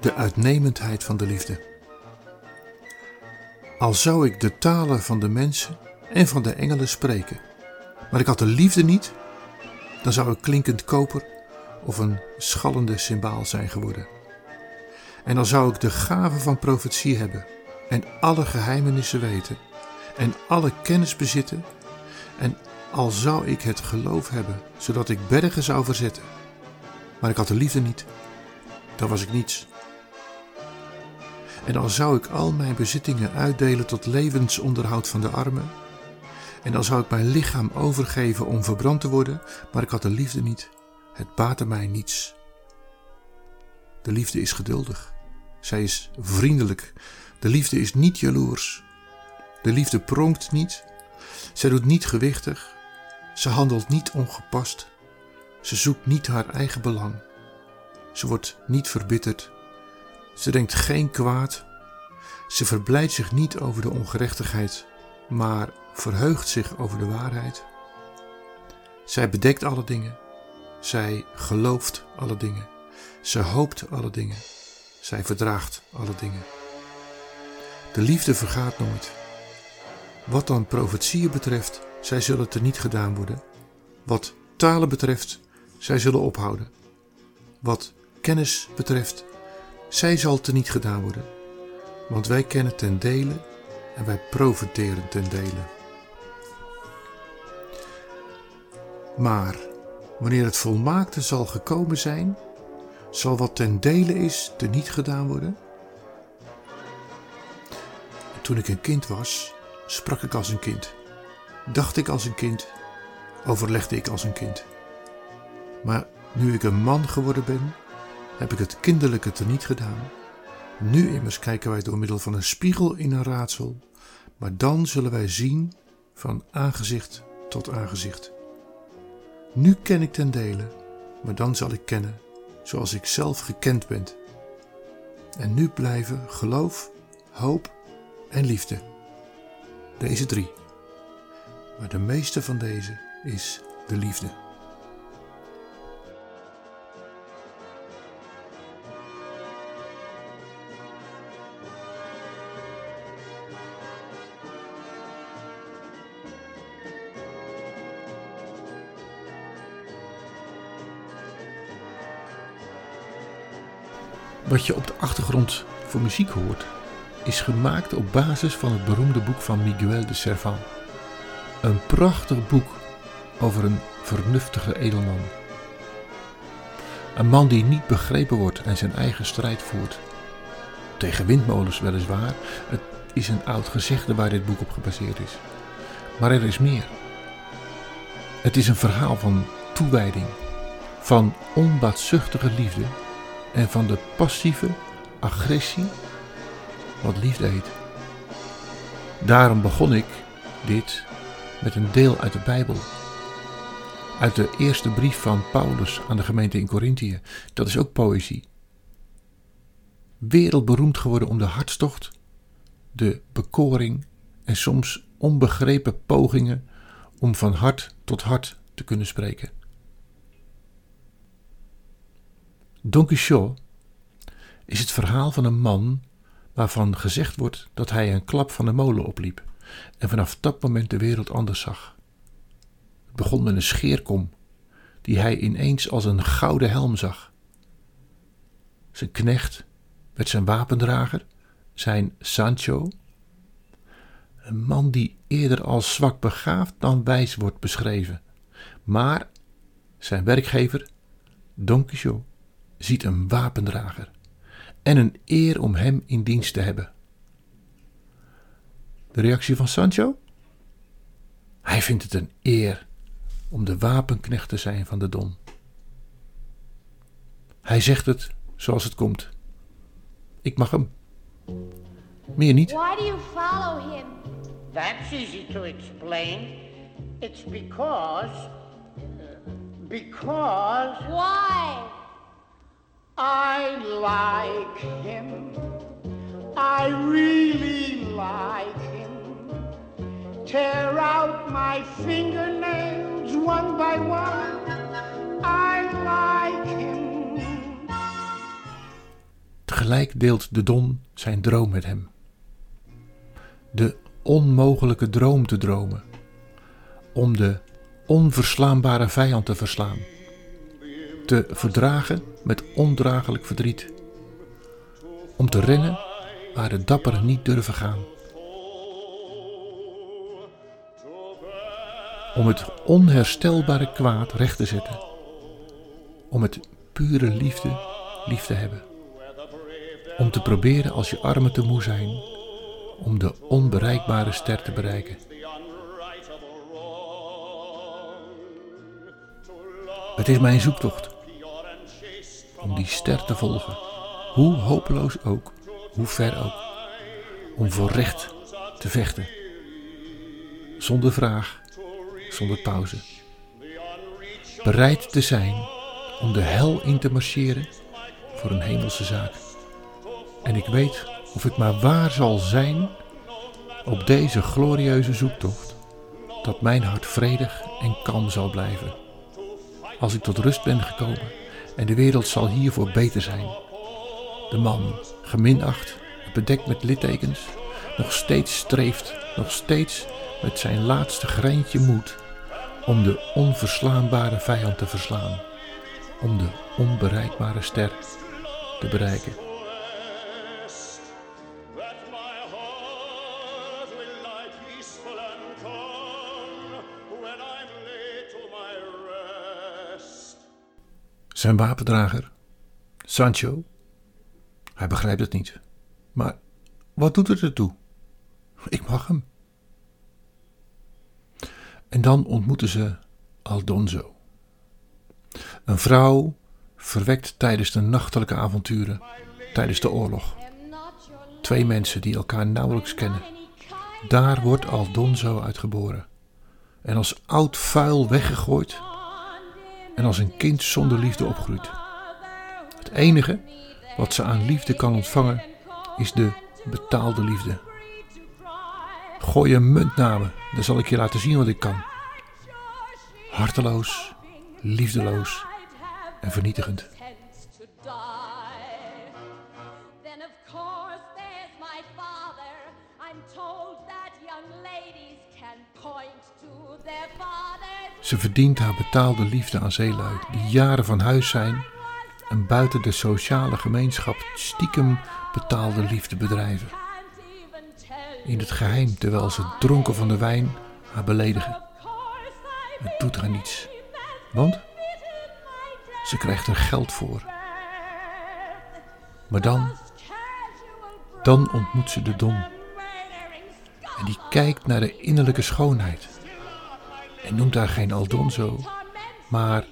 de uitnemendheid van de liefde. Al zou ik de talen van de mensen en van de engelen spreken, maar ik had de liefde niet, dan zou ik klinkend koper of een schallende cymbaal zijn geworden. En dan zou ik de gave van profetie hebben en alle geheimenissen weten en alle kennis bezitten en al zou ik het geloof hebben, zodat ik bergen zou verzetten, maar ik had de liefde niet, dan was ik niets. En al zou ik al mijn bezittingen uitdelen tot levensonderhoud van de armen, en al zou ik mijn lichaam overgeven om verbrand te worden, maar ik had de liefde niet, het baatte mij niets. De liefde is geduldig, zij is vriendelijk, de liefde is niet jaloers, de liefde pronkt niet, zij doet niet gewichtig, ze handelt niet ongepast, ze zoekt niet haar eigen belang, ze wordt niet verbitterd ze denkt geen kwaad. Ze verblijdt zich niet over de ongerechtigheid, maar verheugt zich over de waarheid. Zij bedekt alle dingen. Zij gelooft alle dingen. Ze hoopt alle dingen. Zij verdraagt alle dingen. De liefde vergaat nooit. Wat dan profetieën betreft, zij zullen niet gedaan worden. Wat talen betreft, zij zullen ophouden. Wat kennis betreft, zij zal teniet gedaan worden, want wij kennen ten dele en wij profiteren ten dele. Maar wanneer het volmaakte zal gekomen zijn, zal wat ten dele is teniet gedaan worden? Toen ik een kind was, sprak ik als een kind, dacht ik als een kind, overlegde ik als een kind. Maar nu ik een man geworden ben, heb ik het kinderlijke teniet gedaan. Nu immers kijken wij door middel van een spiegel in een raadsel, maar dan zullen wij zien van aangezicht tot aangezicht. Nu ken ik ten dele, maar dan zal ik kennen zoals ik zelf gekend ben. En nu blijven geloof, hoop en liefde. Deze drie. Maar de meeste van deze is de liefde. Wat je op de achtergrond voor muziek hoort, is gemaakt op basis van het beroemde boek van Miguel de Cerval. Een prachtig boek over een vernuftige edelman. Een man die niet begrepen wordt en zijn eigen strijd voert. Tegen windmolens weliswaar, het is een oud gezegde waar dit boek op gebaseerd is. Maar er is meer. Het is een verhaal van toewijding, van onbaatzuchtige liefde en van de passieve agressie wat liefde heet. Daarom begon ik dit met een deel uit de Bijbel. Uit de eerste brief van Paulus aan de gemeente in Corinthië. Dat is ook poëzie. Wereldberoemd geworden om de hartstocht, de bekoring en soms onbegrepen pogingen om van hart tot hart te kunnen spreken. Don Quixote is het verhaal van een man waarvan gezegd wordt dat hij een klap van de molen opliep en vanaf dat moment de wereld anders zag. Het begon met een scheerkom die hij ineens als een gouden helm zag. Zijn knecht werd zijn wapendrager, zijn Sancho, een man die eerder als zwak begaafd dan wijs wordt beschreven, maar zijn werkgever, Don Quixote, ziet een wapendrager en een eer om hem in dienst te hebben. De reactie van Sancho? Hij vindt het een eer om de wapenknecht te zijn van de Don. Hij zegt het zoals het komt. Ik mag hem. Meer niet. Why do you follow him? That's easy to explain. It's because. Because Why? I like him. I really like him. Tear out my fingernails one by one. I like him. tegelijk deelt de Don zijn droom met hem. De onmogelijke droom te dromen. Om de onverslaanbare vijand te verslaan. Te verdragen met ondraaglijk verdriet. Om te rennen waar de dapperen niet durven gaan. Om het onherstelbare kwaad recht te zetten. Om het pure liefde lief te hebben. Om te proberen als je armen te moe zijn, om de onbereikbare ster te bereiken. Het is mijn zoektocht om die ster te volgen, hoe hopeloos ook, hoe ver ook, om voor recht te vechten, zonder vraag, zonder pauze. Bereid te zijn om de hel in te marcheren voor een hemelse zaak. En ik weet of ik maar waar zal zijn op deze glorieuze zoektocht, dat mijn hart vredig en kalm zal blijven. Als ik tot rust ben gekomen en de wereld zal hiervoor beter zijn. De man, geminacht, bedekt met littekens, nog steeds streeft, nog steeds met zijn laatste greintje moed om de onverslaanbare vijand te verslaan, om de onbereikbare ster te bereiken. Zijn wapendrager, Sancho, hij begrijpt het niet. Maar wat doet het ertoe? Ik mag hem. En dan ontmoeten ze Aldonzo. Een vrouw verwekt tijdens de nachtelijke avonturen, tijdens de oorlog. Twee mensen die elkaar nauwelijks kennen. Daar wordt Aldonzo uitgeboren. En als oud vuil weggegooid en als een kind zonder liefde opgroeit. Het enige wat ze aan liefde kan ontvangen is de betaalde liefde. Gooi een munt naar me, dan zal ik je laten zien wat ik kan. Harteloos, liefdeloos en vernietigend. Ze verdient haar betaalde liefde aan zeelui die jaren van huis zijn en buiten de sociale gemeenschap stiekem betaalde liefde bedrijven. In het geheim terwijl ze dronken van de wijn haar beledigen. Het doet haar niets, want ze krijgt er geld voor. Maar dan, dan ontmoet ze de Don. En die kijkt naar de innerlijke schoonheid. En noemt haar geen Aldonzo, maar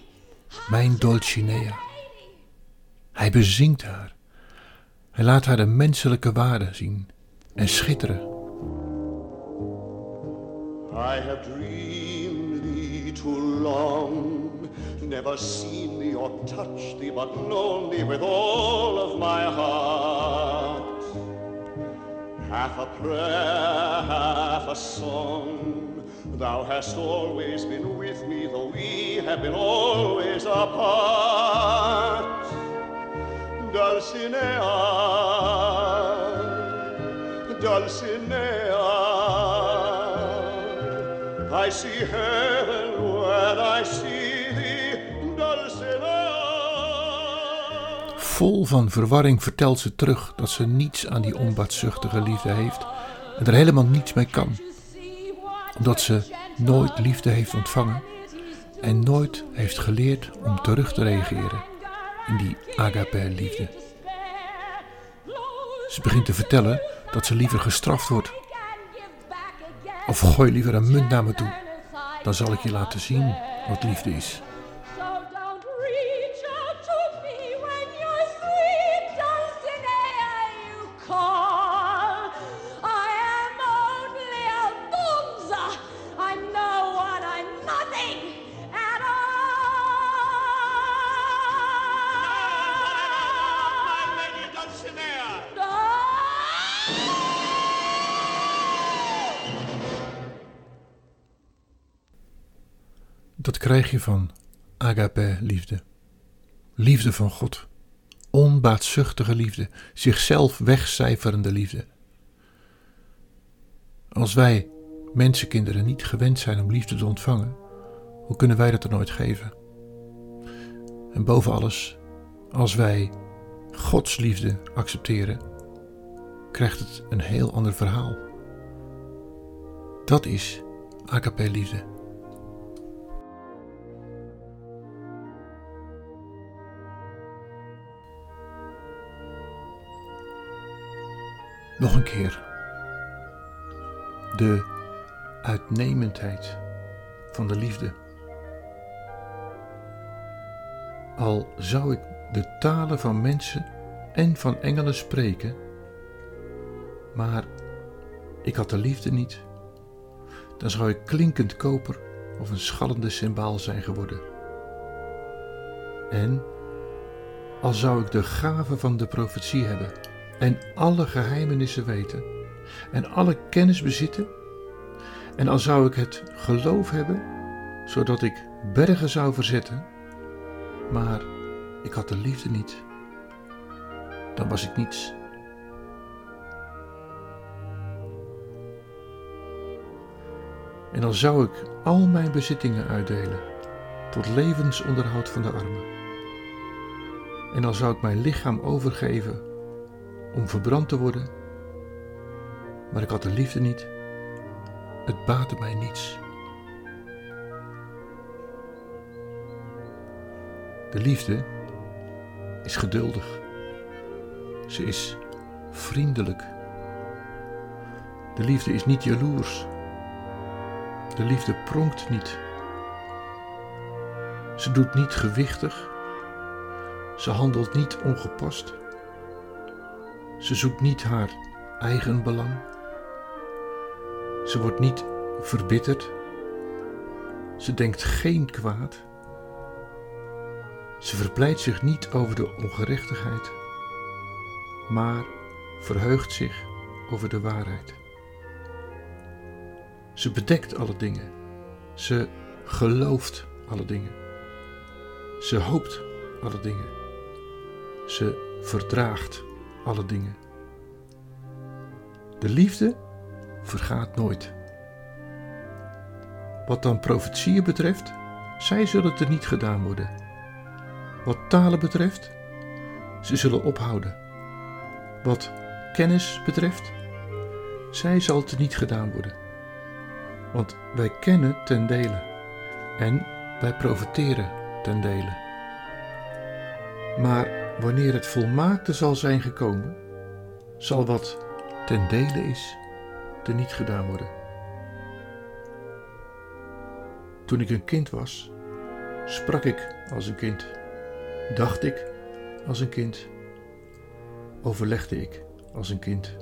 mijn Dulcinea. Hij bezingt haar. Hij laat haar de menselijke waarde zien en schitteren. I have dreamed thee too long, never seen thee or touched thee, but known thee with all of my heart. Half a prayer, half a song. Thou hast always been with me, though we have been always apart. Dulcinea, Dulcinea, I see heaven when I see thee, Dulcinea. Vol van verwarring vertelt ze terug dat ze niets aan die onbaatzuchtige liefde heeft en er helemaal niets mee kan omdat ze nooit liefde heeft ontvangen en nooit heeft geleerd om terug te reageren in die agape-liefde. Ze begint te vertellen dat ze liever gestraft wordt. Of gooi liever een munt naar me toe, dan zal ik je laten zien wat liefde is. Dat krijg je van agape liefde. Liefde van God. onbaatzuchtige liefde, zichzelf wegcijferende liefde. Als wij, mensenkinderen, niet gewend zijn om liefde te ontvangen, hoe kunnen wij dat er nooit geven? En boven alles, als wij Gods liefde accepteren, krijgt het een heel ander verhaal. Dat is AKP-liefde. Nog een keer. De uitnemendheid van de liefde. Al zou ik de talen van mensen en van engelen spreken, maar ik had de liefde niet, dan zou ik klinkend koper of een schallende symbaal zijn geworden. En al zou ik de gave van de profetie hebben en alle geheimenissen weten en alle kennis bezitten, en al zou ik het geloof hebben, zodat ik bergen zou verzetten, maar ik had de liefde niet, dan was ik niets. En dan zou ik al mijn bezittingen uitdelen tot levensonderhoud van de armen. En dan zou ik mijn lichaam overgeven om verbrand te worden, maar ik had de liefde niet. Het baatte mij niets. De liefde is geduldig. Ze is vriendelijk. De liefde is niet jaloers. De liefde pronkt niet. Ze doet niet gewichtig. Ze handelt niet ongepast. Ze zoekt niet haar eigen belang. Ze wordt niet verbitterd. Ze denkt geen kwaad. Ze verpleit zich niet over de ongerechtigheid, maar verheugt zich over de waarheid. Ze bedekt alle dingen. Ze gelooft alle dingen. Ze hoopt alle dingen. Ze verdraagt alle dingen. De liefde vergaat nooit. Wat dan profetieën betreft, zij zullen er niet gedaan worden. Wat talen betreft, ze zullen ophouden. Wat kennis betreft, zij zal er niet gedaan worden. Want wij kennen ten dele en wij profiteren ten dele. Maar wanneer het volmaakte zal zijn gekomen, zal wat ten dele is, er niet gedaan worden. Toen ik een kind was, sprak ik als een kind, dacht ik als een kind, overlegde ik als een kind.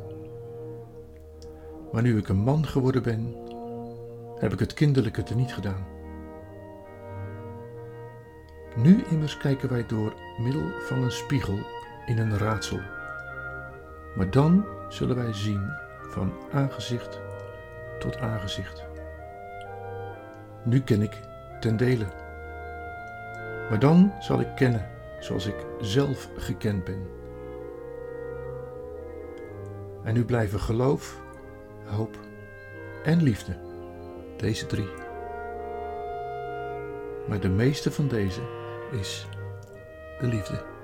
Maar nu ik een man geworden ben, heb ik het kinderlijke te niet gedaan. Nu immers kijken wij door middel van een spiegel in een raadsel. Maar dan zullen wij zien van aangezicht tot aangezicht. Nu ken ik ten dele. Maar dan zal ik kennen zoals ik zelf gekend ben. En nu blijven geloof, hoop en liefde, deze drie. Maar de meeste van deze is de liefde.